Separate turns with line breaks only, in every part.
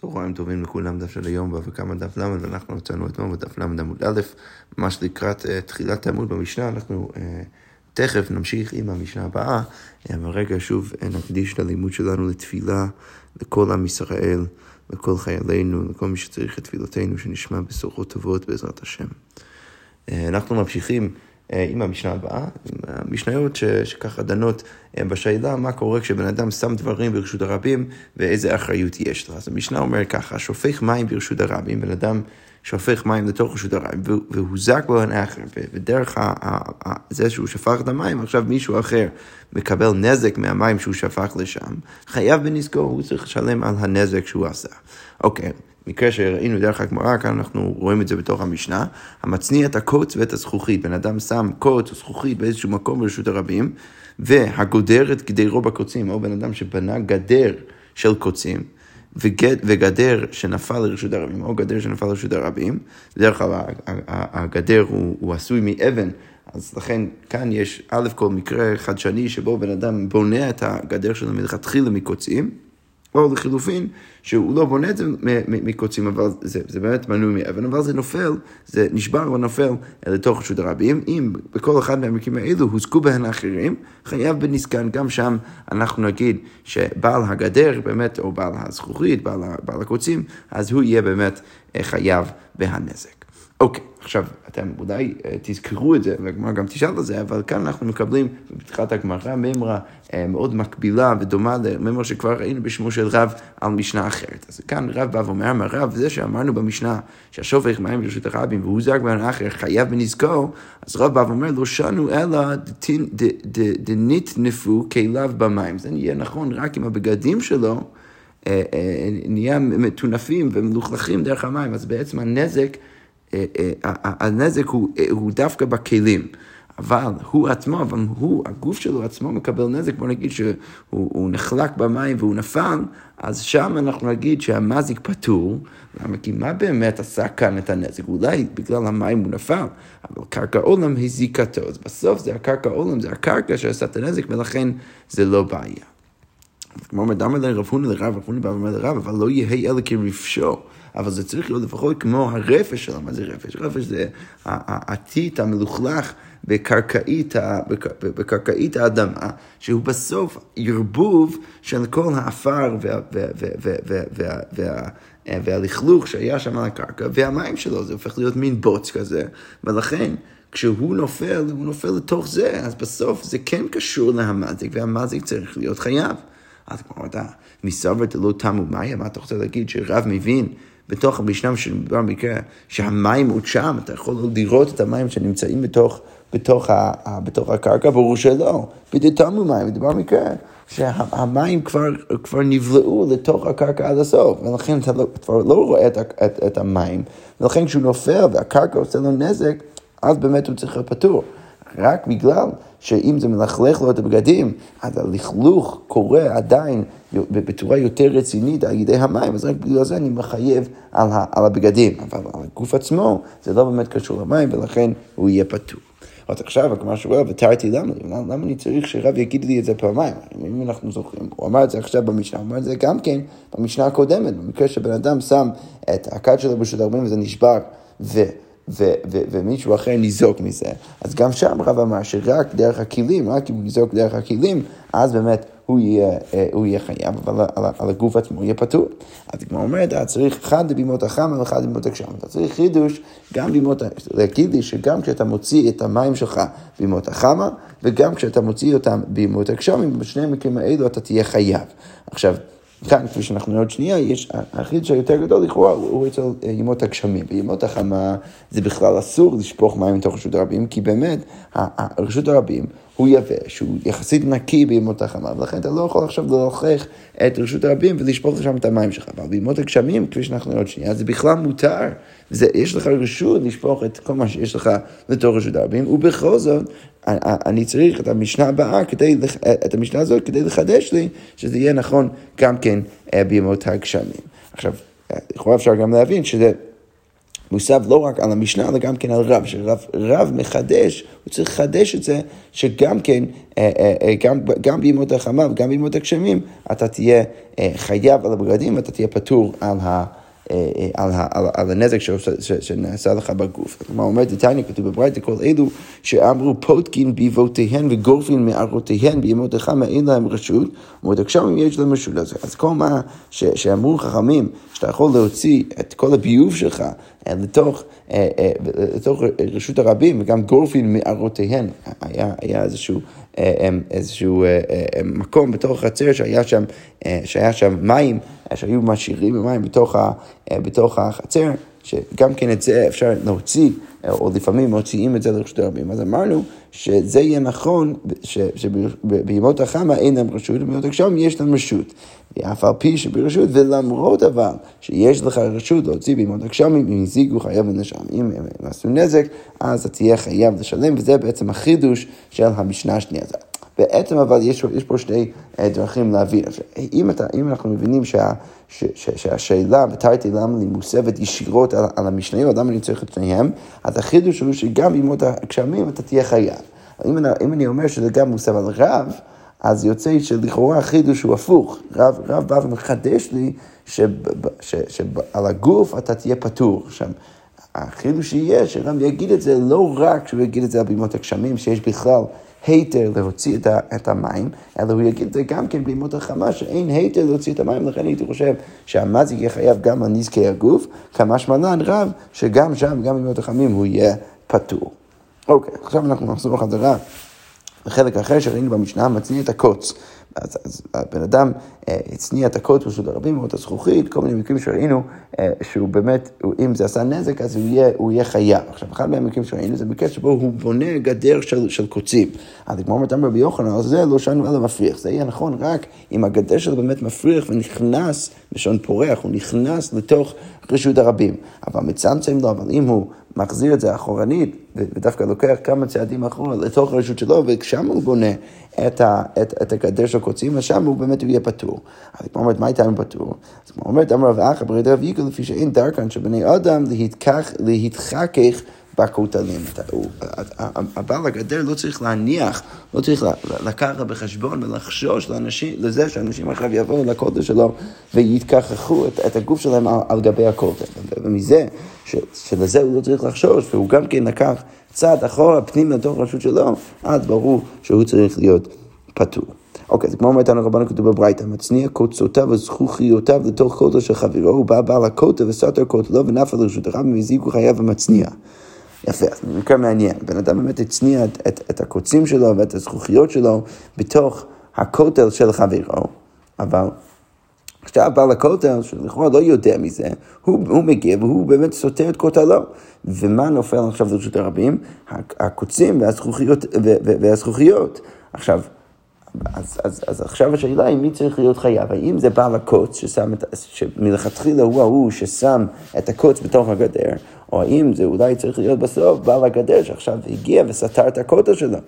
צהריים טובים לכולם, דף של היום, וכמה דף ל', ואנחנו מצאנו אתמול בדף ל' עמוד א', ממש לקראת uh, תחילת העמוד במשנה, אנחנו uh, תכף נמשיך עם המשנה הבאה, uh, אבל רגע שוב נקדיש את הלימוד שלנו לתפילה לכל עם ישראל, לכל חיילינו, לכל מי שצריך את תפילותינו, שנשמע בשורות טובות בעזרת השם. Uh, אנחנו ממשיכים. אה, עם המשנה הבאה, עם המשניות ש, שככה דנות אה, בשאלה מה קורה כשבן אדם שם דברים ברשות הרבים ואיזה אחריות יש לו. אז המשנה אומר ככה, שופך מים ברשות הרבים, בן אדם שופך מים לתוך רשות הרבים והוזק בו האחר, ודרך זה שהוא שפך את המים, עכשיו מישהו אחר מקבל נזק מהמים שהוא שפך לשם, חייב בנזקו, הוא צריך לשלם על הנזק שהוא עשה. אוקיי, מקרה שראינו דרך הגמרא, כאן אנחנו רואים את זה בתוך המשנה, המצניע את הקוץ ואת הזכוכית. בן אדם שם קוץ או זכוכית באיזשהו מקום ברשות הרבים, והגודר את גדרו בקוצים, או בן אדם שבנה גדר של קוצים. וגד, וגדר שנפל לרשות הרבים, או גדר שנפל לרשות הרבים, בדרך כלל הגדר הוא, הוא עשוי מאבן, אז לכן כאן יש א' כל מקרה חדשני שבו בן אדם בונה את הגדר שלו מלכתחילה מקוצים. או לחילופין, שהוא לא בונה את זה מקוצים, אבל זה, זה באמת מנוי מאבן, אבל זה נופל, זה נשבר ונופל לתוך רשות הרבים. אם בכל אחד מהמקרים האלו הוזכו בהן האחרים, חייב בנזקן, גם שם אנחנו נגיד שבעל הגדר באמת, או בעל הזכוכית, בעל, בעל הקוצים, אז הוא יהיה באמת אה, חייב בהנזק. אוקיי, עכשיו, אתם אולי אה, תזכרו את זה, והגמרא גם תשאל על זה, אבל כאן אנחנו מקבלים בפתיחת הגמרא מימרה אה, מאוד מקבילה ודומה למימרה שכבר ראינו בשמו של רב על משנה אחרת. אז כאן רב בא ואומר, רב, זה שאמרנו במשנה שהשופך מים ברשות הרבים והוא זרק בין האחר חייב בנזקו, אז רב בא ואומר, לא שנו אלא דניטנפו כליו במים. זה נהיה נכון רק עם הבגדים שלו. אה, נהיה מטונפים ומלוכלכים דרך המים, אז בעצם הנזק הנזק הוא, אה, הוא דווקא בכלים. אבל הוא עצמו, אבל הוא, הגוף שלו עצמו מקבל נזק, בוא נגיד שהוא נחלק במים והוא נפל, אז שם אנחנו נגיד שהמזיק פטור, למה? כי מה באמת עשה כאן את הנזק? אולי בגלל המים הוא נפל, אבל קרקע עולם הזיקתו, אז בסוף זה הקרקע עולם, זה הקרקע שעשה את הנזק, ולכן זה לא בעיה. כמו מדמה לרב הונא לרב, רב הונא בא ואומר לרב, אבל לא יהא אלא כרפשו. אבל זה צריך להיות לפחות כמו הרפש שלו, מה זה רפש? רפש זה הטיט המלוכלך בקרקעית, בקרקעית האדמה, שהוא בסוף ערבוב של כל האפר וה, וה, וה, וה, וה, וה, והלכלוך שהיה שם על הקרקע, והמים שלו, זה הופך להיות מין בוץ כזה, ולכן... כשהוא נופל, הוא נופל לתוך זה, אז בסוף זה כן קשור להמזיק, והמזיק צריך להיות חייב. אז כמו אתה, מסבר דלא תמו מאיה, מה אתה רוצה להגיד שרב מבין בתוך המשנה שמדובר במקרה שהמים עוד שם, אתה יכול לראות את המים שנמצאים בתוך, בתוך, ה, בתוך הקרקע, ברור שלא. בדיוק מים, מדובר במקרה שהמים כבר, כבר נבלעו לתוך הקרקע עד הסוף, ולכן אתה לא, כבר לא רואה את, את, את המים, ולכן כשהוא נופל והקרקע עושה לו נזק, אז באמת הוא צריך להיות פטור. רק בגלל שאם זה מלכלך לו את הבגדים, אז הלכלוך קורה עדיין בצורה יותר רצינית על ידי המים, אז רק בגלל זה אני מחייב על, על הבגדים, אבל על הגוף עצמו זה לא באמת קשור למים ולכן הוא יהיה פתור. אז עכשיו הגמרא שואל, ותרתי למה, למה אני צריך שרב יגיד לי את זה פעמיים? אם אנחנו זוכרים, הוא אמר את זה עכשיו במשנה, הוא אמר את זה גם כן במשנה הקודמת, במקרה שבן אדם שם את הכד שלו ברשות הרבה וזה נשבר, ו... ו- ו- ומישהו אחר ניזוק מזה. אז גם שם רב אמר שרק דרך הכלים, רק אם הוא ניזוק דרך הכלים, אז באמת הוא יהיה, אה, הוא יהיה חייב, אבל על, על הגוף עצמו יהיה פטור. אז כמו אומרת, אתה צריך אחד לבימות החמה ואחד לבימות הגשם. אתה צריך חידוש, גם בימות, להגיד לי שגם כשאתה מוציא את המים שלך בימות החמה, וגם כשאתה מוציא אותם בימות הגשמים, בשני המקרים האלו אתה תהיה חייב. עכשיו, כאן, כפי שאנחנו נראה עוד שנייה, יש, החידוש היותר גדול לכאורה הוא אצל אה, ימות הגשמים. בימות החמה זה בכלל אסור לשפוך מים מתוך רשות הרבים, כי באמת, רשות הרבים הוא יבש, הוא יחסית נקי בימות החמה, ולכן אתה לא יכול עכשיו ללכלך את רשות הרבים ולשפוך לשם את המים שלך. אבל בימות הגשמים, כפי שאנחנו נראה עוד שנייה, זה בכלל מותר. זה, יש לך רשות לשפוך את כל מה שיש לך לתוך רשות הרבים, ובכל זאת, אני צריך את המשנה הבאה, כדי, את המשנה הזאת כדי לחדש לי, שזה יהיה נכון גם כן אה, בימות הגשמים. עכשיו, לכאורה אפשר גם להבין שזה... מוסב לא רק על המשנה, אלא גם כן על רב, שרב מחדש, הוא צריך לחדש את זה, שגם כן, אה, אה, אה, גם, גם בימות החמה וגם בימות הגשמים, אתה תהיה חייב על הבגדים, אתה תהיה פטור על ה... על, על, על הנזק שנעשה לך בגוף. כלומר, אומר דתניא, כתוב בברייתא, כל אלו שאמרו פותקין באבותיהן וגורפין מערותיהן בימות החמה, אין להם רשות, ומות הגשמים יש להם רשות. אז, אז כל מה ש, שאמרו חכמים, שאתה יכול להוציא את כל הביוב שלך אה, לתוך, אה, אה, לתוך רשות הרבים, וגם גורפין מערותיהן, היה, היה איזשהו, איזשהו מקום בתוך החצר שהיה שם, שהיה שם מים, שהיו משאירים מים בתוך, בתוך החצר, שגם כן את זה אפשר להוציא, או לפעמים מוציאים את זה לרשות הרבים. אז אמרנו שזה יהיה נכון שבימות החמה אין להם רשות, ובימות הגשם יש להם רשות. אף על פי שברשות, ולמרות אבל שיש לך רשות להוציא בימות הגשמים, אם הזיגו חייב לנשם. אם הם עשו נזק, אז אתה תהיה חייב לשלם, וזה בעצם החידוש של המשנה השנייה. בעצם אבל יש, יש פה שני אה, דרכים להבין. אם, אתה, אם אנחנו מבינים שה, ש, ש, שהשאלה בתרתי למה היא מוסבת ישירות על, על המשניות, למה אני צריך את שניהם, אז החידוש הוא שגם בימות הגשמים אתה תהיה חייב. אם, אם אני אומר שזה גם מוסב על רב, אז יוצא שלכאורה החידוש הוא הפוך. רב, רב בא ומחדש לי שעל הגוף אתה תהיה פטור. עכשיו, החידוש יהיה שרב יגיד את זה לא רק שהוא יגיד את זה על בימות הגשמים, שיש בכלל היתר להוציא את, ה, את המים, אלא הוא יגיד את זה גם כן בימות החמה, שאין היתר להוציא את המים, לכן הייתי חושב שהמזיק יהיה חייב גם על נזקי הגוף, כמה שמלן רב, שגם שם, גם בימות החמים, הוא יהיה פטור. אוקיי, עכשיו אנחנו נחזור חזרה. לחלק אחר שראינו במשנה, מצניע את הקוץ. אז, אז הבן אדם אה, הצניע את הקוץ פשוט הרבים מאוד הזכוכית, כל מיני מקרים שראינו אה, שהוא באמת, אם זה עשה נזק אז הוא יהיה, הוא יהיה חייב. עכשיו, אחד מהמקרים שראינו זה מקרה שבו הוא בונה גדר של, של קוצים. אז כמו אומרת רבי יוחנן, אז זה לא שאנו אלא מפריח. זה יהיה נכון רק אם הגדר שלו באמת מפריח ונכנס, בשעון פורח, הוא נכנס לתוך רשות הרבים. אבל מצמצם לו, אבל אם הוא מחזיר את זה אחורנית, ודווקא לוקח כמה צעדים אחורה לתוך הרשות שלו, ושם הוא בונה את, ה, את, את הגדר של קוצים, ושם הוא באמת יהיה פטור. אז כמו אומרת, מה איתנו פטור? אז כמו אומרת, אמר רב אחא ברי דרב יגאל, לפי שאין דרכן של בני אדם להתחכך בכותלים. הבעל הגדר לא צריך להניח, לא צריך לקחת בחשבון ולחשוש לאנשים, לזה שאנשים עכשיו יבואו לכותל שלו ויתכחכו את, את הגוף שלהם על, על גבי הכותל. ומזה, ש, שלזה הוא לא צריך לחשוש, והוא גם כן לקח צעד אחורה פנים לתוך רשות שלו, אז ברור שהוא צריך להיות פטור. אוקיי, זה כמו אומרת לנו רבנו כתוב בברייתא, מצניע קוצותיו וזכוכיותיו לתוך כותל של חברו, הוא בא בעל הכותל וסתר כותלו ונפל לרשות הרב והזיקו חייו ומצניע. יפה, אז מקרה מעניין. בן אדם באמת הצניע את, את, את הקוצים שלו ואת הזכוכיות שלו בתוך הכותל של חברו, אבל כשאתה בא לכותל, שלכאורה לא יודע מזה, הוא, הוא מגיע והוא באמת סותר את כותלו. ומה נופל עכשיו לרשות הרבים? הקוצים והזכוכיות. והזכוכיות. עכשיו, אז, אז, אז עכשיו השאלה היא מי צריך להיות חייב, האם זה בעל הקוץ ששם את, שמלכתחילה הוא ההוא ששם את הקוץ בתוך הגדר, או האם זה אולי צריך להיות בסוף בעל הגדר שעכשיו הגיע וסתר את הכותל שלו.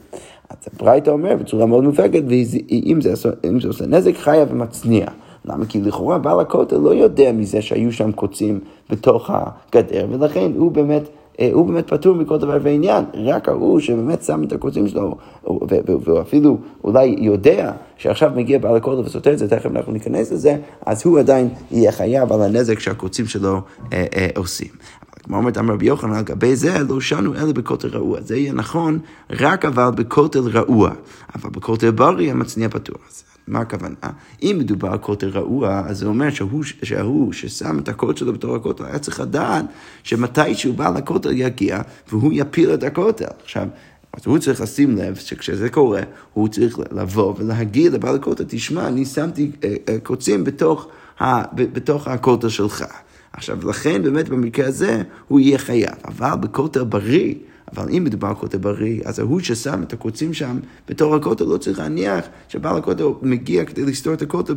אז הברייתא אומר בצורה מאוד מופקת, ואם זה, זה עושה נזק חייב ומצניע. למה? כי לכאורה בעל הכותל לא יודע מזה שהיו שם קוצים בתוך הגדר, ולכן הוא באמת... אה, הוא באמת פטור מכל דבר ועניין, רק ההוא שבאמת שם את הקוצים שלו, והוא אפילו אולי יודע שעכשיו מגיע בעל הכותל וסותר את זה, תכף אנחנו ניכנס לזה, אז הוא עדיין יהיה חייב על הנזק שהקוצים שלו אה, אה, עושים. כמו אומרת אמר רבי יוחנן, על גבי זה לא שנו אלא בכותל רעוע. זה יהיה נכון רק אבל בכותל רעוע, אבל בכותל בריא המצניע פתוח. מה הכוונה? אם מדובר על כותל רעוע, אז זה אומר שהוא, שההוא ששם את הקוט שלו בתור הכותל, היה צריך לדעת שמתי שהוא בא לכותל יגיע, והוא יפיל את הכותל. עכשיו, אז הוא צריך לשים לב שכשזה קורה, הוא צריך לבוא ולהגיד לבעל הכותל, תשמע, אני שמתי אה, אה, קוצים בתוך, בתוך הכותל שלך. עכשיו, לכן באמת במקרה הזה הוא יהיה חייב. אבל בכותל בריא, אבל אם מדובר על כותל בריא, אז ההוא ששם את הקוצים שם בתור הכותל לא צריך להניח שבעל הכותל מגיע כדי לסתור את הכותל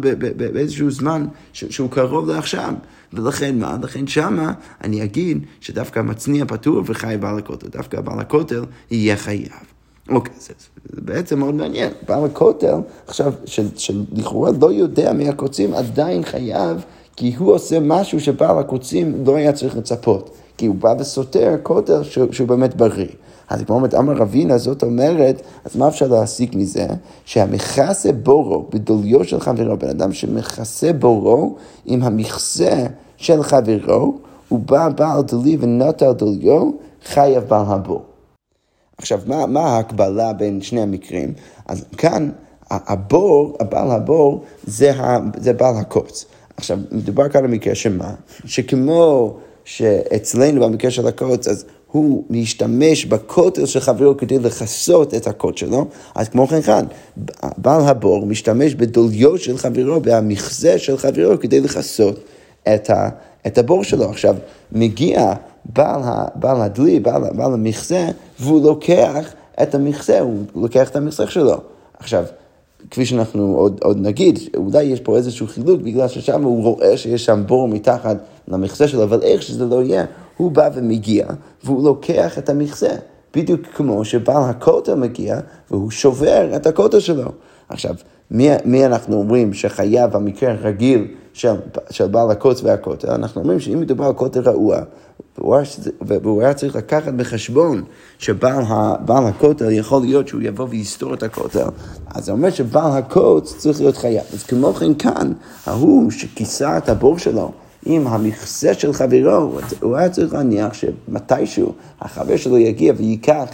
באיזשהו זמן שהוא קרוב לעכשיו. ולכן מה? לכן שמה אני אגיד שדווקא מצניע פטור וחי בעל הכותל. דווקא בעל הכותל יהיה חייב. אוקיי, זה, זה בעצם מאוד מעניין. בעל הכותל, עכשיו, שלכאורה לא יודע מהקוצים, עדיין חייב כי הוא עושה משהו שבעל הקוצים לא היה צריך לצפות. כי הוא בא וסותר כותל שהוא, שהוא באמת בריא. אז כמו אומרת, אמר רבינה, זאת אומרת, אז מה אפשר להסיק מזה? שהמכסה בורו בדוליו של חברו, בן אדם שמכסה בורו עם המכסה של חברו, הוא בא בעל דולי ונוטל דוליו, חייב בעל הבור. עכשיו, מה, מה ההקבלה בין שני המקרים? אז כאן, הבור, הבעל הבור, זה, ה, זה בעל הקוץ. עכשיו, מדובר כאן במקרה שמה? שכמו שאצלנו במקרה של הקוץ, אז הוא משתמש בכותל של חברו כדי לכסות את הקוט שלו, אז כמו כן כאן, בעל הבור משתמש בדוליו של חברו, במכסה של חברו, כדי לכסות את, ה, את הבור שלו. עכשיו, מגיע בעל, ה, בעל הדלי, בעל, בעל המכסה, והוא לוקח את המכסה, הוא לוקח את המכסה שלו. עכשיו, כפי שאנחנו עוד, עוד נגיד, אולי יש פה איזשהו חילוק, בגלל ששם הוא רואה שיש שם בור מתחת למכסה שלו, אבל איך שזה לא יהיה, הוא בא ומגיע, והוא לוקח את המכסה. בדיוק כמו שבעל הכותל מגיע, והוא שובר את הכותל שלו. עכשיו, מי, מי אנחנו אומרים שחייב במקרה הרגיל של, של בעל הקוץ והכותל? אנחנו אומרים שאם מדובר על כותל רעוע, והוא היה צריך לקחת בחשבון שבעל הכותל יכול להיות שהוא יבוא ויסתור את הכותל, אז זה אומר שבעל הקוץ צריך להיות חייב. אז כמו כן כאן, ההוא שכיסה את הבור שלו, עם המכסה של חברו, הוא היה צריך להניח שמתישהו החבר שלו יגיע וייקח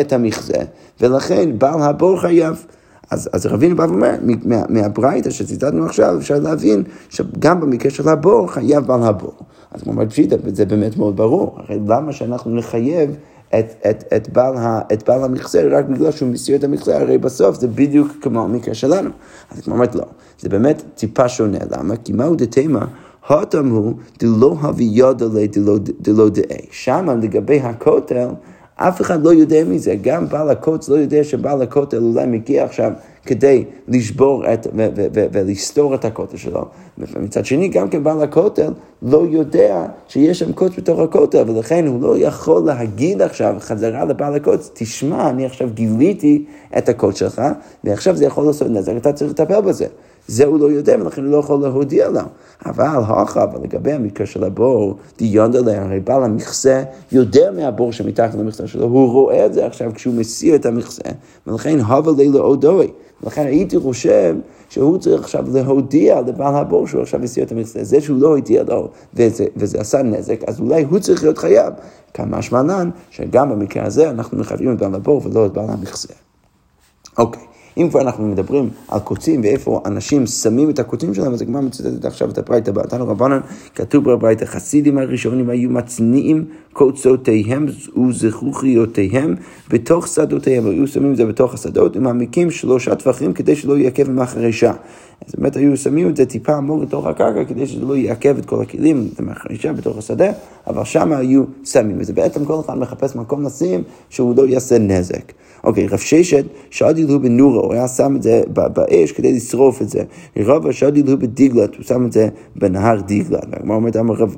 את המכסה, ולכן בעל הבור חייב. אז, אז רבינו בא ואומר, מה, מהברייתא שציטטנו עכשיו, אפשר להבין שגם במקרה של הבור חייב בעל הבור. אז כמו אומרת פשיטא, זה באמת מאוד ברור. הרי למה שאנחנו נחייב את, את, את, בעל, ה, את בעל המכסה רק בגלל שהוא מסיר את המכסה, הרי בסוף זה בדיוק כמו המקרה שלנו. אז כמו אומרת, לא, זה באמת טיפה שונה. למה? כי מהו דתימה? הותם הוא דלא הביא ידו דלא דאי. שמה לגבי הכותל, אף אחד לא יודע מזה, גם בעל הקוץ לא יודע שבעל הכותל אולי מגיע עכשיו כדי לשבור את, ולסתור את הכותל שלו. ומצד שני, גם כן בעל הכותל לא יודע שיש שם קוץ בתוך הכותל, ולכן הוא לא יכול להגיד עכשיו חזרה לבעל הקוץ, תשמע, אני עכשיו גיליתי את הקוץ שלך, ועכשיו זה יכול לעשות נזק, אתה צריך לטפל בזה. זה הוא לא יודע, ולכן הוא לא יכול להודיע לו. אבל הכה, אבל לגבי המקרה של הבור, דיון עליה, הרי בעל המכסה יודע מהבור שמתחת למכסה שלו, הוא רואה את זה עכשיו כשהוא מסיר את המכסה, ולכן הווה לילה אודוי. ולכן הייתי חושב שהוא צריך עכשיו להודיע לבעל הבור שהוא עכשיו הסיר את המכסה. זה שהוא לא הודיע לו וזה, וזה עשה נזק, אז אולי הוא צריך להיות חייב. כמה שמענן שגם במקרה הזה אנחנו מחייבים את בעל הבור ולא את בעל המכסה. אוקיי. אם כבר אנחנו מדברים על קוצים ואיפה אנשים שמים את הקוצים שלהם, אז הגמרא מצטטת עכשיו את הברייתא בתנו רבנן, כתוב בברייתא, חסידים הראשונים היו מצניעים קוצותיהם וזכוכיותיהם בתוך שדותיהם, היו שמים את זה בתוך השדות ומעמיקים שלושה טווחים כדי שלא יעכב עם החרישה. אז באמת היו שמים את זה טיפה עמוק לתוך הקרקע כדי שזה לא יעכב את כל הכלים, את המחרישה בתוך השדה, אבל שם היו שמים. וזה בעצם כל אחד מחפש מקום לשים שהוא לא יעשה נזק. אוקיי, רב ששת, שדיל הוא בנורו, הוא היה שם את זה באש כדי לשרוף את זה. רב שדיל הוא בדיגלת, הוא שם את זה בנהר דיגלת. והגמרא אומרת,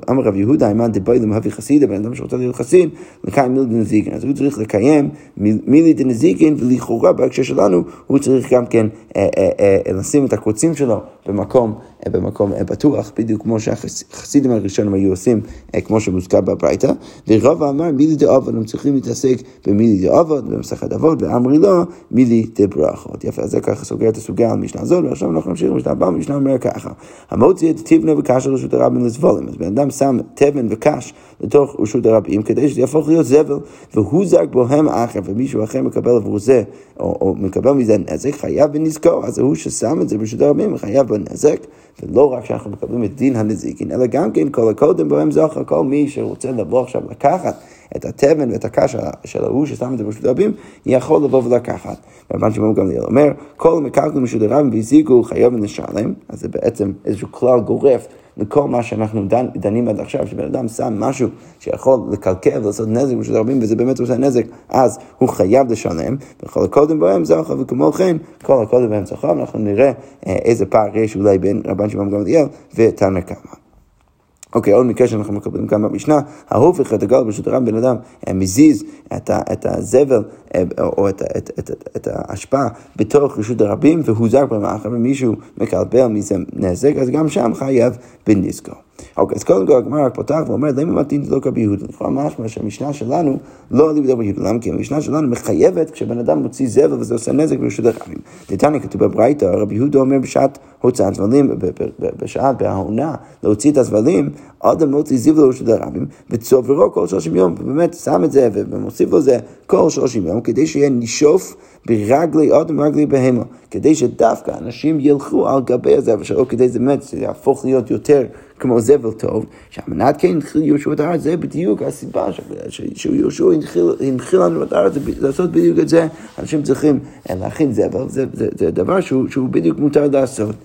אמר רב יהודה, האי מאן דבעי למהוי חסידא, בן אדם שרוצה להיות חסיד, לקיים מילי דנזיקין. אז הוא צריך לקיים מילי דנזיקין, ולכאורה בהקשר שלנו, הוא צריך גם כן אה, אה, אה, לשים את הקוצים שלו במקום, במקום בטוח, בדיוק כמו שהחסידים הראשונים היו עושים, כמו שמוזכר בברייתא. ורבא אמר מילי דאבות, הם צריכים להתעסק במילי דאבות, במסכת אבות, ואמרי לה מילי דברכות. יפה, אז זה ככה סוגר את הסוגיה על משנה הזאת, ועכשיו אנחנו נמשיך למשנה הבאה, משנה אומר ככה. המוציא את תבנה וקש על רשות הרבים לזבולים. אז בן אדם שם תבן וקש לתוך רשות הרבים, כדי שזה יהפוך להיות זבל, והוא זק בוהם אחר, ומישהו אחר מקבל עבור זה, או, או מקבל מזה נזק, חייב בנזקו. אז הוא ששם את זה ברשות הרבים, חייב בנזק, ולא רק שאנחנו מקבלים את דין הנזיקין, אלא גם כן כל הקודם בהם זוכר, כל מי שרוצה לבוא עכשיו לקחת את התבן ואת הקש של ההוא ששם את זה ברשות הרבים, יכול לבוא ולקחת. רבן שמעון גמליאל אומר, כל מקרקעין הרבים והזיקו חייב לשלם, אז זה בעצם איזשהו כלל גורף. לכל מה שאנחנו דנ, דנים עד עכשיו, שבן אדם שם משהו שיכול לקלקל ולעשות נזק בשביל וזה באמת עושה נזק, אז הוא חייב לשלם, וכל הקודם בהם זכר, וכמו כן, כל הקודם בהם זכר, אנחנו נראה אה, איזה פער יש אולי בין רבן שמעון גמליאל ותנא קמא. אוקיי, עוד מקרה שאנחנו מקבלים כאן במשנה, ההופך את הגל ברשות הרב, בן אדם מזיז את, ה, את הזבל אה, או את, את, את, את, את האשפה בתוך רשות הרבים והוא זר במאחר ומישהו מקלבל מזה נזק, אז גם שם חייב בנזקו. אוקיי, אז קודם כל הגמרא רק פותח ואומר, למה מתאים לא כרבי יהודה? לכאורה משמע שהמשנה שלנו לא עלי בדבר יהודה. למה? כי המשנה שלנו מחייבת כשבן אדם מוציא זבל וזה עושה נזק ברשות הרבים. דתניא כתוב בברייתא, רבי יהודה אומר בשעת הוצאת זבלים, בשעת, בהעונה, להוציא את הזבלים, אדם מוציא זבל ברשות הרבים, וצוברו כל שלושים יום, ובאמת שם את זה ומוסיף לו זה כל שלושים יום, כדי שיהיה נישוף ברגלי אדם ורגלי בהמה, כדי שדווקא אנשים ילכו על גבי הזבל שלו, כדי זה באמת, יהפוך להיות יותר כמו זבל טוב, שהמנת כן הנחיל יהושע את הארץ, זה בדיוק הסיבה שיהושע הנחיל לנו את הארץ, לעשות בדיוק את זה, אנשים צריכים להכין זבל, זה, זה, זה דבר שהוא, שהוא בדיוק מותר לעשות.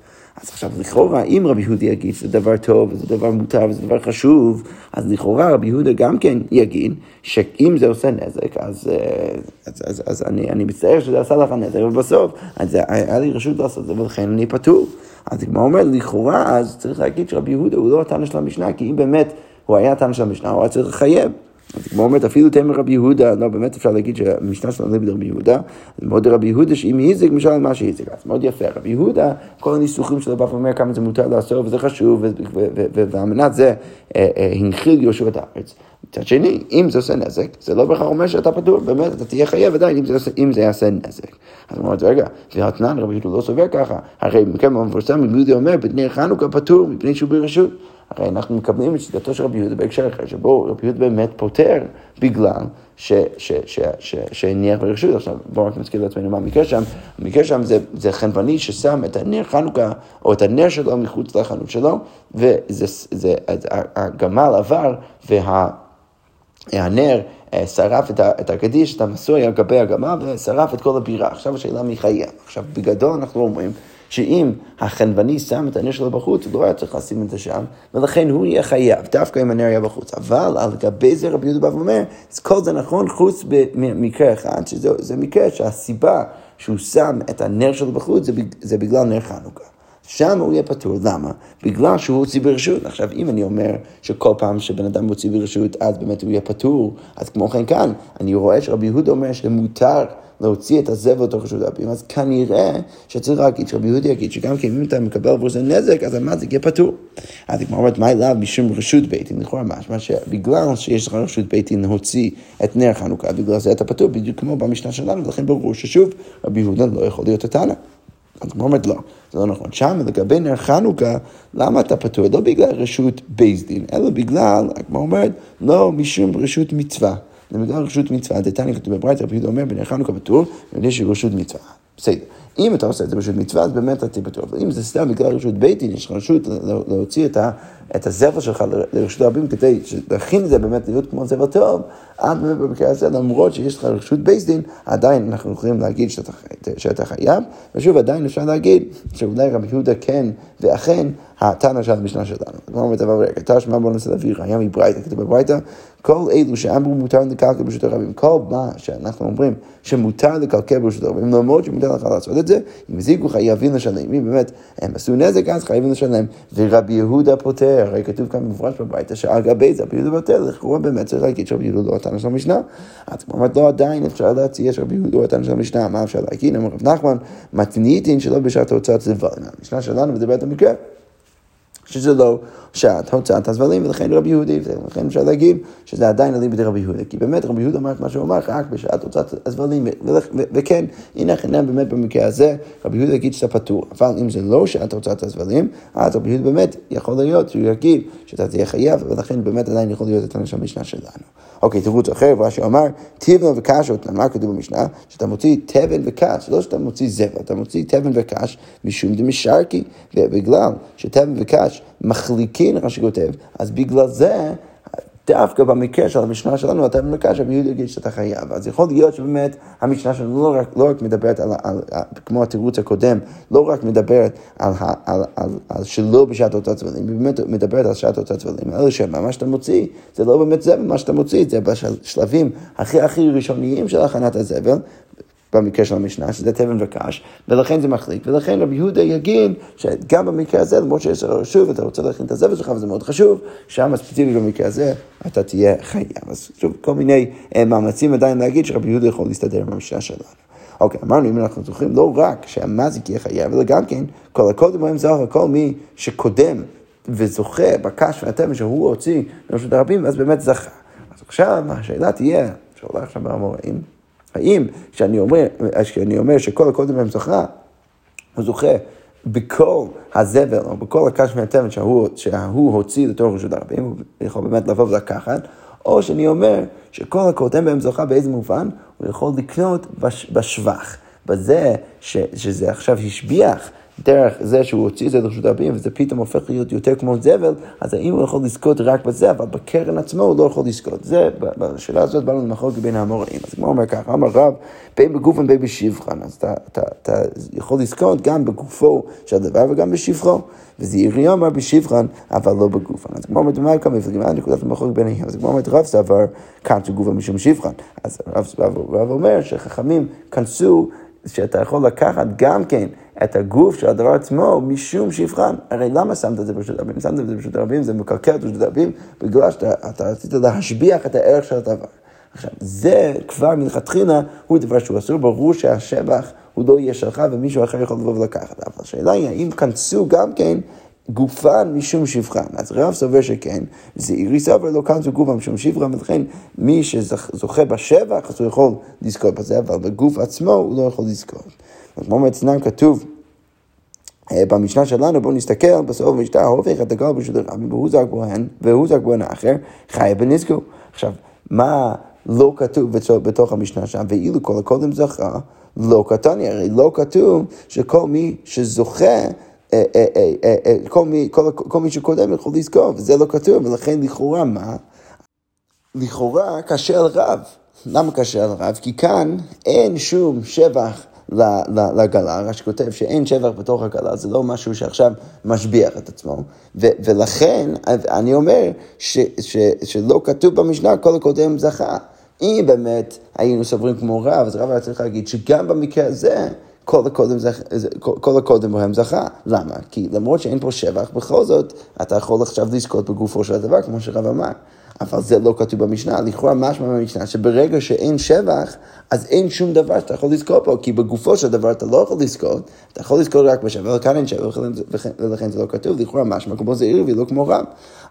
אז עכשיו לכאורה, אם רבי יהודה יגיד שזה דבר טוב, וזה דבר מותר, וזה דבר חשוב, אז לכאורה רבי יהודה גם כן יגיד שאם זה עושה נזק, אז, אה, אז, אז, אז אני, אני מצטער שזה עשה לך נזק, ובסוף אז היה לי רשות לעשות את זה, ולכן אני פטור. אז הגמרא אומר, לכאורה, אז צריך להגיד שרבי יהודה הוא לא התנא של המשנה, כי אם באמת הוא היה התנא של המשנה, הוא היה צריך לחייב. כמו אומרת, אפילו תמר רבי יהודה, לא, באמת אפשר להגיד שהמשנה שלנו לא רבי יהודה, אז מאוד רבי יהודה שאם הזיק, משל מה שהזיק, אז מאוד יפה. רבי יהודה, כל הניסוחים שלו בא ואומר כמה זה מותר לעשות וזה חשוב, ואמנת זה אה, אה, הנחיל יהושע את הארץ. מצד שני, אם זה עושה נזק, זה לא בהכרח אומר שאתה פטור, באמת, אתה תהיה חייב עדיין אם זה, אם זה יעשה נזק. אז הוא אומר, רגע, והתנן רבי יהודה לא סובר ככה, הרי מכאן המפורסם, רבי יהודה אומר, בני חנוכה פטור מפני שהוא ברשות. הרי אנחנו מקבלים את שיטתו של רבי יהודה בהקשר אחר, שבו רבי יהודה באמת פותר בגלל שהניח ברשות. עכשיו בואו רק נזכיר לעצמנו מה המקרה שם. המקרה שם זה, זה חנווני ששם את הנר חנוכה, או את הנר שלו מחוץ לחנות שלו, והגמל עבר, והנר אה, שרף את הקדיש, את המסוי על גבי הגמל, ושרף את כל הבירה. עכשיו השאלה מי חייב. עכשיו בגדול אנחנו אומרים שאם החנווני שם את הנר שלו בחוץ, הוא לא היה צריך לשים את זה שם, ולכן הוא יהיה חייב, דווקא אם הנר היה בחוץ. אבל על גבי זה רבי יהודה בא ואומר, כל זה נכון חוץ במקרה אחד, שזה מקרה שהסיבה שהוא שם את הנר שלו בחוץ זה, זה בגלל נר חנוכה. שם הוא יהיה פטור, למה? בגלל שהוא הוציא ברשות. עכשיו, אם אני אומר שכל פעם שבן אדם מוציא ברשות, אז באמת הוא יהיה פטור, אז כמו כן כאן, אני רואה שרבי יהודה אומר שמותר להוציא את הזבל תוך רשות הרבים, אז כנראה שצריך להגיד, שרבי יהודי יגיד שגם כן אם אתה מקבל עבור זה נזק, אז המזיק יהיה פטור. אז היא אומרת, מה אליו משום רשות בית דין, לכאורה משמע שבגלל שיש לך רשות בית דין להוציא את נר חנוכה, בגלל זה אתה פטור, בדיוק כמו במשנה שלנו, ולכן ברור ששוב, רבי יהודה לא יכול להיות התנא. אז היא אומרת, לא, זה לא נכון. שם, לגבי נר חנוכה, למה אתה פטור? לא בגלל רשות בייס דין, אלא בגלל, כמו אומרת, לא משום רשות מצווה. זה בגלל רשות מצווה, דתניא כתוב בברייתא, יהודה אומר, בנר חנוכה פטור, ויודע שרשות מצווה. בסדר. אם אתה עושה את זה ברשות מצווה, אז באמת אתה בטוח. אבל אם זה סתם בגלל רשות בית דין, יש לך רשות להוציא את, ה, את הזבל שלך לרשות הרבים כדי להכין את זה באמת להיות כמו זבל טוב, באמת במקרה הזה, למרות שיש לך רשות בית דין, עדיין אנחנו יכולים להגיד שאתה, שאתה חייב, ושוב, עדיין אפשר להגיד שאולי רבי יהודה כן ואכן התנא של המשנה שלנו. כמו אומרת אבל רגע, תשמע בוא ננסה להביא ראייה מברייתא, כתוב בברייתא, כל אלו שאמרו מותר לקלקל ברשות הרבים, כל מה שאנחנו אומרים שמותר לקלקל ברשות הרבים, למרות שמותר לך לעשות את זה, אם הזיקו חייבים לשלם, אם באמת הם עשו נזק אז חייבים לשלם, ורבי יהודה פוטר, הרי כתוב כאן במפורש בברייתא שעל גבי רבי יהודה פוטר, לכאורה באמת צריך להגיד שרבי יהודה לא התנא של המשנה. אז כמו אומרת, לא עדיין אפשר להציע שרבי יהודה הוא התנא של המשנה, מה אפשר להגיד? אמר רב נחמן, מתניתין שלא בשעת הוצאת זבל. המשנה שלנו מדברת על מקרה. שזה לא שעת הוצאת הזבלים, ולכן רבי יהודי, ולכן אפשר להגיד שזה עדיין עלים בידי רבי יהודה, כי באמת רבי יהודה אמר את מה שהוא אמר רק בשעת הוצאת הזבלים, וכן, הנה חינם באמת במקרה הזה, רבי יהודה יגיד שאתה פטור, אבל אם זה לא שעת הוצאת הזבלים, אז רבי יהודה באמת יכול להיות שהוא יגיד שאתה תהיה חייב, ולכן באמת עדיין יכול להיות את המשנה שלנו. אוקיי, תירוץ אחר, רש"י אמר, תבן וקש, מה כתוב במשנה? שאתה מוציא תבן וקש, לא שאתה מוציא זבל, אתה מוציא תבן וקש משום דמשרקי, ובגלל שתבן וקש מחליקין, רש"י כותב, אז בגלל זה... דווקא במקרה של המשנה שלנו, אתה במקרה רבי יהודה יגיד שאתה חייב. אז יכול להיות שבאמת המשנה שלנו לא רק, לא רק מדברת על, על, על, כמו התירוץ הקודם, לא רק מדברת על, על, על, על, שלא בשעת אותה צבלים, היא באמת מדברת על שעת אותה צבלים, אלא שמה שאתה מוציא, זה לא באמת זבל מה שאתה מוציא, זה בשלבים הכי הכי ראשוניים של הכנת הזבל, במקרה של המשנה, שזה תבן וקש, ולכן זה מחליק, ולכן רבי יהודה יגיד שגם במקרה הזה, למרות שיש לך שוב, אתה רוצה להכין את הזבל שלך, וזה מאוד חשוב, שם ספציפית במקרה הזה, אתה תהיה חייב. אז שוב, כל מיני אה, מאמצים עדיין להגיד שרבי יהודה יכול להסתדר עם המשנה שלנו. אוקיי, אמרנו, אם אנחנו זוכרים, לא רק שהמזיק יהיה חייב, אלא גם כן, כל הקודם בהם זכר, כל מי שקודם וזוכה בקש והתבן שהוא הוציא לרשות הרבים, אז באמת זכה. אז עכשיו השאלה תהיה, שעולה עכשיו באמוראים, האם כשאני אומר, כשאני אומר שכל הקודם בהם זכה, הוא זוכה בכל הזבל או בכל הקש מהתבן שהוא, שהוא הוציא לתוך רשות הרבים, הוא יכול באמת לבוא ולקחת, או שאני אומר שכל הקודם בהם זוכה באיזה מובן, הוא יכול לקנות בש, בשבח. בזה ש, שזה עכשיו השביח דרך זה שהוא הוציא את זה לרשות הרבים, וזה פתאום הופך להיות יותר כמו זבל, אז האם הוא יכול לזכות רק בזה, אבל בקרן עצמו הוא לא יכול לזכות. זה, בשאלה הזאת באנו למחלוקת בין האמוראים. אז כמו אומר ככה, אמר רב, בין בגופן בין בשבחן, אז אתה, אתה, אתה יכול לזכות גם בגופו של הדבר וגם בשבחו. וזעירי אמר בשבחן, אבל לא בגופן. אז כמו אומרת, מה כמה מפלגים, נקודת המחלוקת ביניהם. אז כמו אומרת, רב סבר, כנסו גופה משום שבחן. אז רב אומר שחכמים כנסו שאתה יכול לקחת גם כן את הגוף של הדבר עצמו משום שיבחן. הרי למה שמת את זה ברשות הרבים? שמת את זה ברשות הרבים, זה מקלקל את רשות הרבים, בגלל שאתה רצית להשביח את הערך של הדבר. עכשיו, זה כבר מלכתחילה הוא דבר שהוא אסור, ברור שהשבח הוא לא יהיה שלך ומישהו אחר יכול לבוא ולקחת. אבל השאלה היא האם כנסו גם כן גופן משום שבחן. אז רב סובר שכן, זעירי סובר לא כנסו גופן משום שבחן, ולכן מי שזוכה בשבח אז הוא יכול לזכות בזה, אבל בגוף עצמו הוא לא יכול לזכות. כמו אצלם כתוב אה, במשנה שלנו, בואו נסתכל בסוף המשנה, הופך את הגל ברשות הרבים, והוא זק בוהן, והוא זק בוהן האחר, חי בנזקו. עכשיו, מה לא כתוב בתוך המשנה שם, ואילו כל הקודם זכה, לא קטני, הרי לא כתוב שכל מי שזוכה כל מי, כל, כל מי שקודם יכול לזכור, וזה לא כתוב, ולכן לכאורה מה? לכאורה קשה על רב. למה קשה על רב? כי כאן אין שום שבח לגלה, רש"י כותב שאין שבח בתוך הגלה, זה לא משהו שעכשיו משביח את עצמו, ולכן אני אומר שלא כתוב במשנה כל הקודם זכה. אם באמת היינו סוברים כמו רב, אז רב היה צריך להגיד שגם במקרה הזה, כל הקודם, בהם זכה. למה? כי למרות שאין פה שבח, בכל זאת, אתה יכול עכשיו לזכות בגופו של הדבר, כמו שרב אמר. אבל זה לא כתוב במשנה. לכאורה משמע במשנה שברגע שאין שבח, אז אין שום דבר שאתה יכול לזכות בו, כי בגופו של דבר אתה לא יכול לזכות, אתה יכול לזכות רק בשבח, אבל כאן אין שבח, ולכן זה לא כתוב, לכאורה משמע כמו זה עיר ולא כמו רם.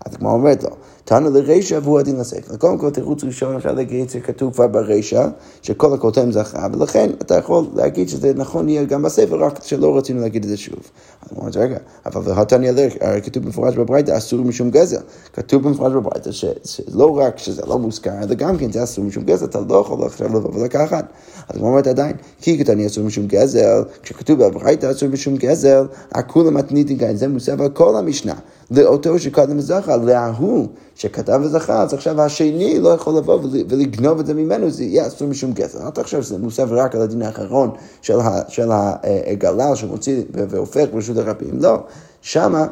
אז כמו אומרת לו, תנו לרישא והוא הדין לספר. קודם כל תירוץ ראשון אפשר להגיד שכתוב כבר ברישא, שכל הכותב זכה, ולכן אתה יכול להגיד שזה נכון יהיה גם בספר, רק שלא רצינו להגיד את זה שוב. אז אומר, רגע, אבל והתניא הרי כתוב במפורש בברייתא, אסור משום גזל. כתוב במפורש בברייתא שלא רק שזה לא מוזכר, אלא גם כן זה אסור משום גזל, אתה לא יכול עכשיו לבוא ולקחת. אז הוא אומר עדיין, כי כתניא אסור משום גזל, כשכתוב בברייתא אסור משום גזל, הכולם מתניתים כאן, זה מוסף על כל המשנה. לאותו שקדם וזכה, להוא שכתב וזכה, אז עכשיו השני לא יכול לבוא ולגנוב את זה ממנו, זה יהיה אסור משום גזל. אל תחשוב שזה מוסף רק על הדין האחרון של הגלל שמוציא והופך ברשות הרבים, לא. שמה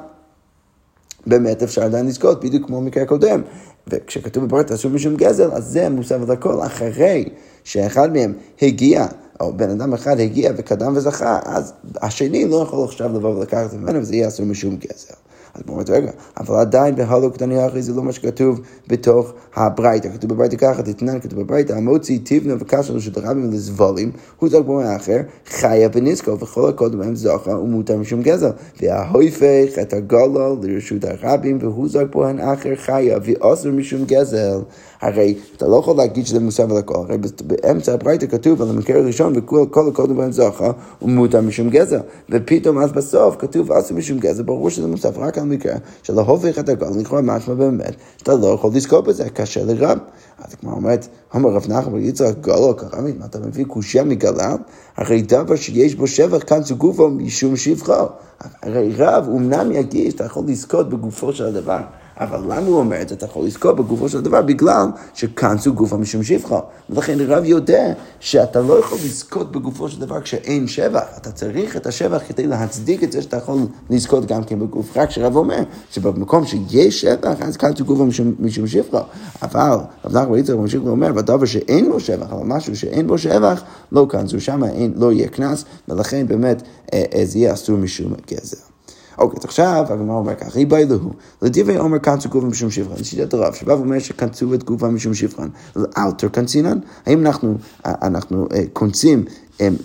באמת אפשר עדיין לזכות, בדיוק כמו במקרה הקודם. וכשכתוב בברית אסור משום גזל, אז זה מוסף על הכל. אחרי שאחד מהם הגיע או בן אדם אחד הגיע וקדם וזכה, אז השני לא יכול עכשיו לבוא ולקחת ממנו, וזה יהיה אסור משום גזל. אז הוא אומר, רגע, אבל עדיין בהלו קטני אחרי זה לא מה שכתוב בתוך הברייתא. כתוב בברייתא ככה, תתנן, כתוב בברייתא, המוציא תבנה וקשר רשות הרבים לזבולים, הוא זוג בו האחר, חיה בניסקו, וכל הקודם בהם זוכה ומותר משום גזל. וההופך את הגולל לרשות הרבים, והוא זוג בו האחר חיה, ואוסר משום גזל. הרי אתה לא יכול להגיד שזה מוסף על הכל, הרי באמצע הברייתא כתוב על המקרה הראשון, וכל הקודם בהם זוכה, ומותר משום גזל. ופתאום אז בסוף כתוב אסור משום גזל, ברור שזה מוסף רק על מקרה של להופך את הגל, לכאורה משמע באמת, שאתה לא יכול לזכור בזה, קשה לרב. אז כמו אומרת, אומר רב נחמן יצחק גלו כרמית, מה אתה מביא קושייה מגלם? הרי דבר שיש בו שבח כאן זה גופו משום שבחו. הרי רב אמנם יגיד שאתה יכול לזכות בגופו של הדבר, אבל למה הוא אומר את זה? אתה יכול לזכות בגופו של דבר בגלל שכנסו גופה משום שפחה. ולכן רב יודע שאתה לא יכול לזכות בגופו של דבר כשאין שבח. אתה צריך את השבח כדי להצדיק את זה שאתה יכול לזכות גם כן בגוף. רק שרב אומר שבמקום שיש שבח, אז כנסו גופה משום, משום שפחה. אבל רב נחמן יצחק ממשיך ואומר, בדבר שאין בו שבח, אבל משהו שאין בו שבח, לא כנסו שם, לא יהיה קנס, ולכן באמת אה, אה, זה יהיה אסור משום גזר. אוקיי, אז עכשיו הגמרא אומר ככה, ריבאי להו, לדברי עומר קנצו גופה משום שפרן, לשיטת הרב, שבא ואומר שקנצו את גופה משום שפרן, אלתר קנצינן, האם אנחנו, אנחנו קונצים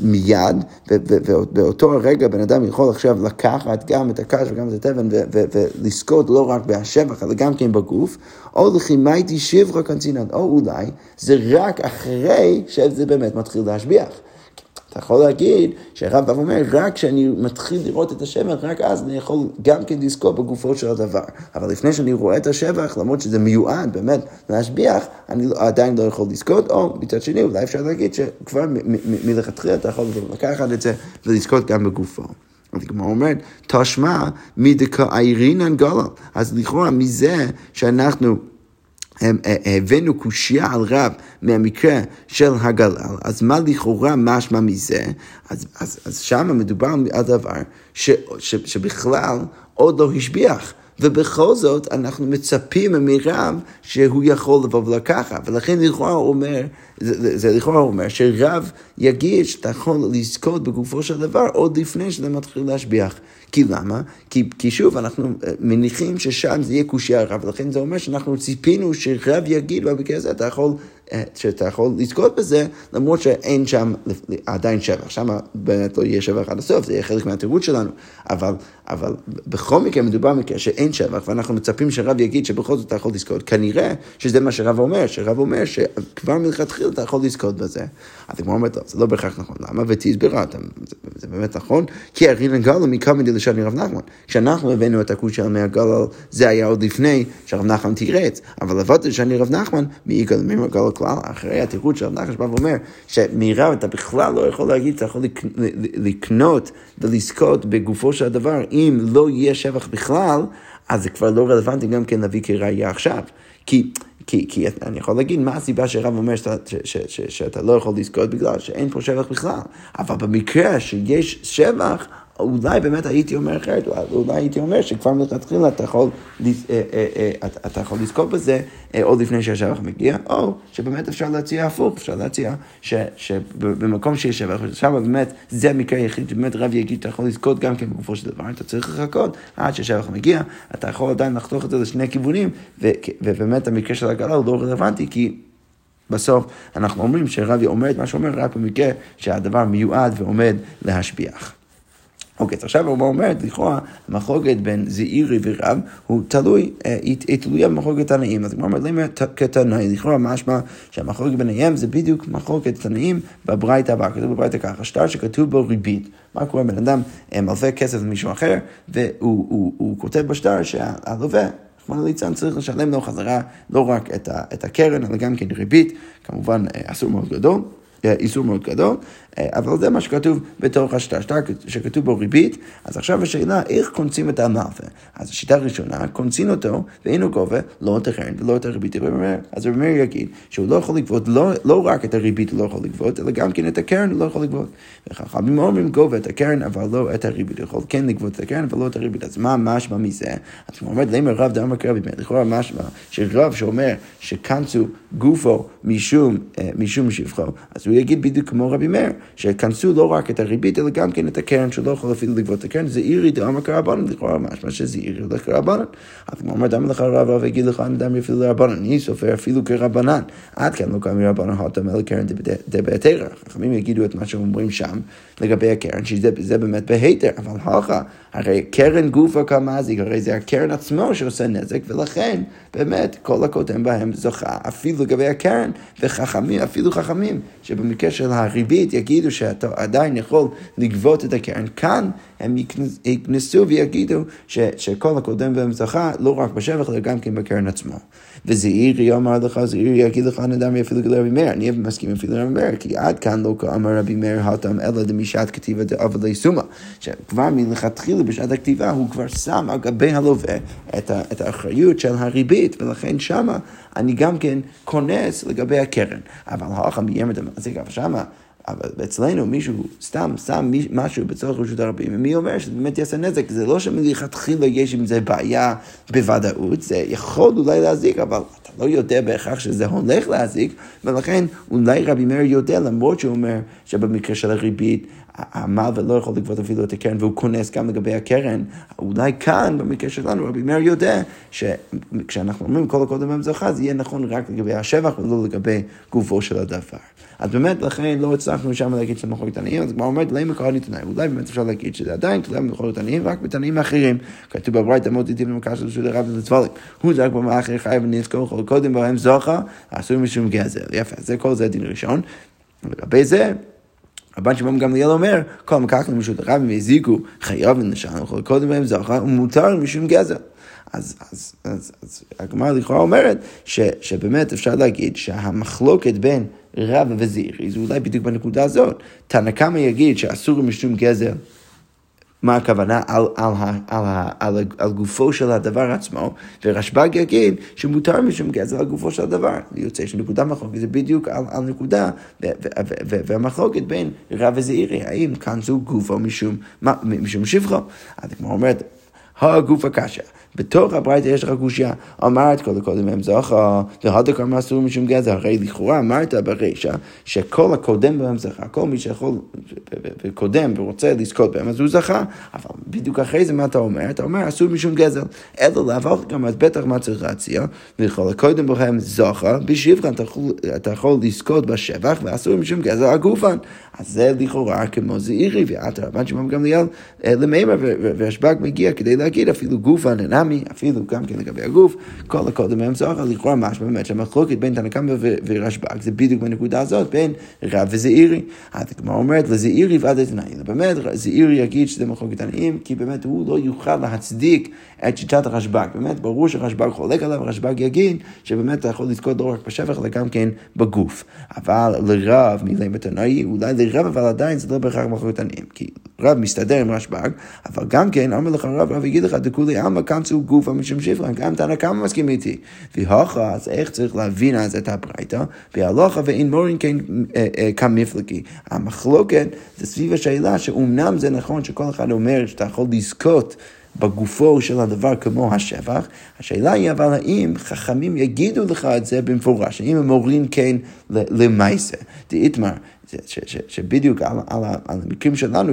מיד, ובאותו הרגע בן אדם יכול עכשיו לקחת גם את הקש וגם את התבן ולזכות לא רק בהשבח, אלא גם כן בגוף, או לחימייתי שבחה קנצינן, או אולי זה רק אחרי שזה באמת מתחיל להשביח. אתה יכול להגיד שהרב בא ואומר, רק כשאני מתחיל לראות את השבח, רק אז אני יכול גם כן לזכות בגופו של הדבר. אבל לפני שאני רואה את השבח, למרות שזה מיועד באמת להשביח, אני לא- עדיין לא יכול לזכות, או מצד שני, אולי אפשר להגיד שכבר מלכתחילה אתה יכול לקחת את זה ולזכות גם בגופו. אז הגמרא אומרת, תשמע מדכאירינן גלל. אז לכאורה מזה שאנחנו... הבאנו קושייה על רב מהמקרה של הגלל, אז מה לכאורה משמע מזה? אז, אז, אז שם מדובר על דבר ש, ש, שבכלל עוד לא השביח. ובכל זאת אנחנו מצפים מרב שהוא יכול לבוא ולקחת, ולכן לכאורה הוא אומר, זה, זה לכאורה אומר שרב יגיד שאתה יכול לזכות בגופו של דבר עוד לפני שזה מתחיל להשביח. כי למה? כי, כי שוב, אנחנו אה, מניחים ששם זה יהיה קושייה רב, ולכן זה אומר שאנחנו ציפינו שרב יגיד במקרה הזה, אתה יכול שאתה יכול לזכות בזה, למרות שאין שם עדיין שבח. שם באמת לא יהיה שבח עד הסוף, זה יהיה חלק מהתירוץ שלנו. אבל, אבל בכל מקרה מדובר במקרה שאין שבח, ואנחנו מצפים שרב יגיד שבכל זאת אתה יכול לזכות. כנראה שזה מה שרב אומר, שרב אומר שכבר מלכתחילה אתה יכול לזכות בזה. אז הגמרא אומרת, זה לא בהכרח נכון. למה? ותסבירה, זה, זה באמת נכון? כי ארינן גלו מקמא דלשני רב נחמן. כשאנחנו הבאנו את הכוש של מאה זה היה עוד לפני שרב נחמן תירץ. אבל לבד לשני רב נחמן, מי יגאל ממר גלו כלל, אחרי התירוץ של נחש בא ואומר שמרב אתה בכלל לא יכול להגיד, אתה יכול לקנות ולזכות בגופו של הדבר, אם לא יהיה שבח בכלל, אז זה כבר לא רלוונטי גם כן להביא כראייה עכשיו. כי, כי, כי אני יכול להגיד מה הסיבה שרב אומר שאתה, ש, ש, ש, שאתה לא יכול לזכות בגלל שאין פה שבח בכלל. אבל במקרה שיש שבח, אולי באמת הייתי אומר אחרת, אולי הייתי אומר שכבר מלכתחילה אתה יכול, אה, אה, אה, אתה יכול לזכות בזה עוד לפני שהשבח מגיע, או שבאמת אפשר להציע הפוך, אפשר להציע שבמקום שיש שבח, שם באמת זה המקרה היחיד שבאמת רב יגיד, אתה יכול לזכות גם כן בגופו של דבר, אתה צריך לחכות עד שהשבח מגיע, אתה יכול עדיין לחתוך את זה לשני כיוונים, ובאמת המקרה של הגלה הוא לא רלוונטי, כי... בסוף אנחנו אומרים שרבי אומר את מה שאומר רק במקרה שהדבר מיועד ועומד להשביח. אוקיי, אז עכשיו הוא אומר, לכאורה, המחלוקת בין זעירי ורב הוא תלוי, אה, היא תלויה במחלוקת תנאים. אז הוא אומר, למה כתנאי? לכאורה משמע שהמחלוקת ביניהם זה בדיוק מחלוקת תנאים בברייתא הבאה. כתוב בברייתא ככה, שטר שכתוב בו ריבית. מה קורה? בן אדם אה, מלווה כסף למישהו אחר, והוא כותב בשטר שהלווה רחמנא ליצן צריך לשלם לו חזרה לא רק את הקרן, אלא גם כן ריבית, כמובן אה, אסור מאוד גדול, איסור מאוד גדול, אה, אבל זה מה שכתוב בתוך השטר, שטר שכתוב בו ריבית, אז עכשיו השאלה, איך קונסים את המלווה? אז השיטה הראשונה, קונסים אותו, ואין הוא גובה לא את הקרן ולא את הריבית. אז רבי מאיר יגיד שהוא לא יכול לגבות, לא, לא רק את הריבית הוא לא יכול לגבות, אלא גם כן את הקרן הוא לא יכול לגבות. וחכמים אומרים גובה את הקרן, אבל לא את הריבית. הוא יכול כן לגבות את הקרן, אבל לא את הריבית. אז מה משמע מזה? אז הוא אומר, למה רב דם הקרבי, לכאורה משמע שרב שאומר שקנסו גופו משום, אה, משום שבחו, אז הוא יגיד בדיוק כמו רבי מאיר. שכנסו לא רק את הריבית, אלא גם כן את הקרן, שלא יכול אפילו לגבות את הקרן, זה אירי דאמר כרבנן, לכאורה משמע שזה אירי הולך כרבנן. אז הוא אומר, דמה לך רב רב יגיד לך, אני דם אפילו לרבנן, אני סופר אפילו כרבנן. עד כאן לא קם מרבנן הותם אלא קרן דבהתרא. חכמים יגידו את מה שאומרים שם לגבי הקרן, שזה באמת בהיתר, אבל הלכה, הרי קרן גופה כמזיק, הרי זה הקרן עצמו שעושה נזק, ולכן באמת כל הקודם בהם זוכה, אפילו לגבי הקרן, וחכמים, אפילו חכמים, שבמקרה של הריבית יגידו שאתה עדיין יכול לגבות את הקרן. כאן הם יקנסו ויגידו ש, שכל הקודם במזכה לא רק בשבח, אלא גם כן בקרן עצמו. וזעירי אמר לך, זעירי יגיד לך נדם אפילו לרבי מאיר, אני מסכים אפילו לרבי מאיר, כי עד כאן לא כאמר רבי מאיר התם אלא דמשעת כתיבה דאבלי סומא, שכבר מלכתחילה בשעת הכתיבה הוא כבר שם על גבי הלווה את, את האחריות של הריבית, ולכן שמה אני גם כן כונס לגבי הקרן. אבל ביים את המעסיק, אבל שמה אבל אצלנו מישהו סתם שם משהו בצורך רשות הרבים, ומי אומר שזה באמת יעשה נזק? זה לא שמלכתחילה יש עם זה בעיה בוודאות, זה יכול אולי להזיק, אבל אתה לא יודע בהכרח שזה הולך להזיק, ולכן אולי רבי מאיר יודע, למרות שהוא אומר שבמקרה של הריבית, המלווה לא יכול לגבות אפילו את הקרן והוא כונס גם לגבי הקרן, אולי כאן, במקרה שלנו, רבי מאיר יודע שכשאנחנו אומרים כל הקודם במזוכה, זה יהיה נכון רק לגבי השבח ולא לגבי גופו של הדבר. אז באמת, לכן לא הצלחנו שם להגיד שזה מחלוקת תנאים, אז כבר אומרת למה קראנו תנאים, אולי באמת אפשר להגיד שזה עדיין תלוי במחלוקת תנאים, רק בתנאים אחרים. כתוב בברית אמות עתים למקרה של רשות הרב ולצבולים. הוא זרק במאחר חי ונזכור קודם בהם זוכה, אסור משום גזל. יפה, זה כל זה דין ראשון. לגבי זה, רבן שמעון גמליאל אומר, כל מקחנו משום הרבים והזיקו חייב ונשן, קודם בהם זוכה, ומותר משום גזל. אז, אז, אז, אז הגמרא לכאורה אומרת ש, שבאמת אפשר להגיד שהמחלוקת בין רב וזעירי זה אולי בדיוק בנקודה הזאת. תנא קמא יגיד שאסור משום גזל. מה הכוונה? על, על, על, על, על, על גופו של הדבר עצמו, ורשב"ג יגיד שמותר משום גזל על גופו של הדבר. יוצא שנקודה מחלוקת זה בדיוק על, על נקודה, והמחלוקת בין רב וזעירי, האם כאן זו גופו משום, משום שבחו. אז כמו אומרת, הגוף הקשה. בתוך הברייתא יש לך קושייה. אמרת כל הקודם הם זכה, והדקר מסור משום גזע. הרי לכאורה אמרת ברישא שכל הקודם בהם זכה, כל מי שיכול וקודם ורוצה לזכות בהם, אז הוא זכה. אבל בדיוק אחרי זה מה אתה אומר? אתה אומר אסור משום גזל. אלא לעבור גם אז בטח מה צריך להציע, וכל הקודם בהם זכה, בשבחן אתה יכול לזכות בשבח, ואסור משום גזל הגופן. אז זה לכאורה כמו זעירי, ואת רבן שמעון גמליאל אה, למימר, והשב"כ מגיע כדי להגיד אפילו גופן אינם נמי, אפילו גם כן לגבי הגוף, כל הקודם מהם זוכר, לכאורה משמע באמת שהמחלוקת בין תנא קמא ורשב"ג זה בדיוק בנקודה הזאת בין רב וזעירי. אז הגמרא אומרת לזעירי ועד התנאי, באמת זעירי יגיד שזה מחלוקת תנאים, כי באמת הוא לא יוכל להצדיק את שיטת הרשב"ג. באמת ברור שרשב"ג חולק עליו, רשב"ג יגיד שבאמת אתה יכול לזכות לא רק בשפך אלא גם כן בגוף. אבל לרב מילי מתנאי, אולי לרב אבל עדיין זה לא בהכרח מחלוקת תנאים. כי רב מסתדר עם רשב"ג, אבל גם כן אמר לך רב, רב יגיד לך דכולי עלמא קמצו גופה משום שפרה, גם תנא כמה מסכים איתי. והוכה, אז איך צריך להבין אז את הברייתא? והלוכה ואין מורין כן אה, אה, כמפלגי. המחלוקת זה סביב השאלה שאומנם זה נכון שכל אחד אומר שאתה יכול לזכות בגופו של הדבר כמו השבח, השאלה היא אבל האם חכמים יגידו לך את זה במפורש, האם הם מורים כן למעשה. דאיתמר, שבדיוק על, על, על המקרים שלנו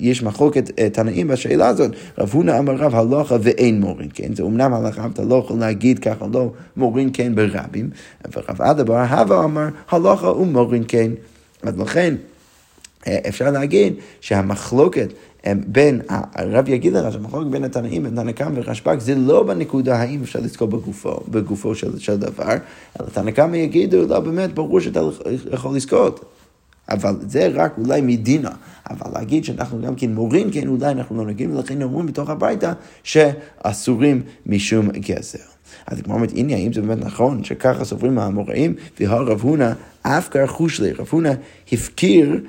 יש מחלוקת אה, תנאים בשאלה הזאת. רב הונא אמר רב הלכה ואין מורין כן, זה אמנם הלכה, אתה לא יכול להגיד ככה, לא מורין כן ברבים, ורב אדבר הווה אמר הלכה ומורין כן. אז לכן אה, אפשר להגיד שהמחלוקת בין, הרב יגיד לך שהמחלוקת בין התנאים, בין תנא קמא ורשב"ג, זה לא בנקודה האם אפשר לזכור בגופו, בגופו של, של דבר, אלא תנא קמא יגידו, לא באמת, ברור שאתה יכול לזכות. אבל זה רק אולי מדינה. אבל להגיד שאנחנו גם כן מורים, כן, אולי אנחנו לא נגיד, ולכן אומרים בתוך הביתה שאסורים משום גזר. אז כמו אומרת, הנה, האם זה באמת נכון שככה סוברים האמוראים, והרב הונא אף כרכוש לי, רב הונא הפקיר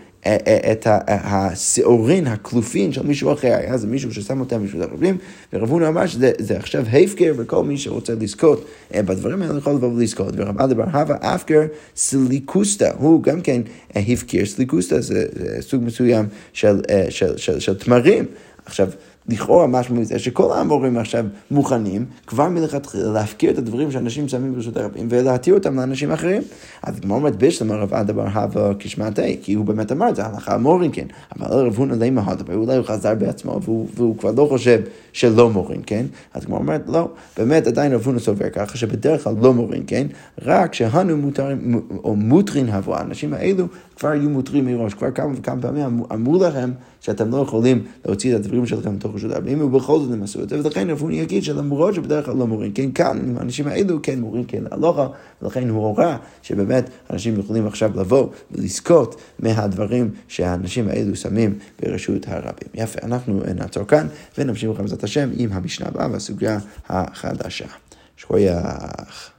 את השעורין הכלופין של מישהו אחר, היה זה מישהו ששם אותם בשביל הרבים, ורב הונא אמר שזה עכשיו הפקר, וכל מי שרוצה לזכות אה, בדברים האלה יכול לבוא ולזכות. ורב אדבר הווה אפקר סליקוסטה, הוא גם כן הפקר, סליקוסטה זה סוג מסוים של תמרים. עכשיו, לכאורה משהו מזה שכל האמורים עכשיו מוכנים כבר מלכתחילה להפקיר את הדברים שאנשים שמים ברשות הרבים ולהתיר אותם לאנשים אחרים. אז כמו אומרת בשלמה רב אדבר הווה כשמעתי, כי הוא באמת אמר את זה, הלכה אמורים כן, אבל רב הונא לימה הדבר, אולי הוא חזר בעצמו והוא, והוא כבר לא חושב שלא מורים, כן? אז כמו אומרת, לא, באמת עדיין רב הונא סובר ככה שבדרך כלל לא מורים, כן? רק שהנו מותרים או מותרין הבוא, האנשים האלו כבר היו מותרים מראש, כבר כמה וכמה פעמים אמרו, לכם שאתם לא יכולים להוציא את הדברים שלכם מתוך רשות הרבים, ובכל זאת הם עשו את זה, ולכן רפוני יגיד שלמרות שבדרך כלל לא מורים כן כאן, האנשים האלו כן מורים כן להלוכה, ולכן הוא הורה שבאמת אנשים יכולים עכשיו לבוא ולזכות מהדברים שהאנשים האלו שמים ברשות הרבים. יפה, אנחנו נעצור כאן ונמשיך בעזרת השם עם המשנה הבאה והסוגיה החדשה. שכוייח.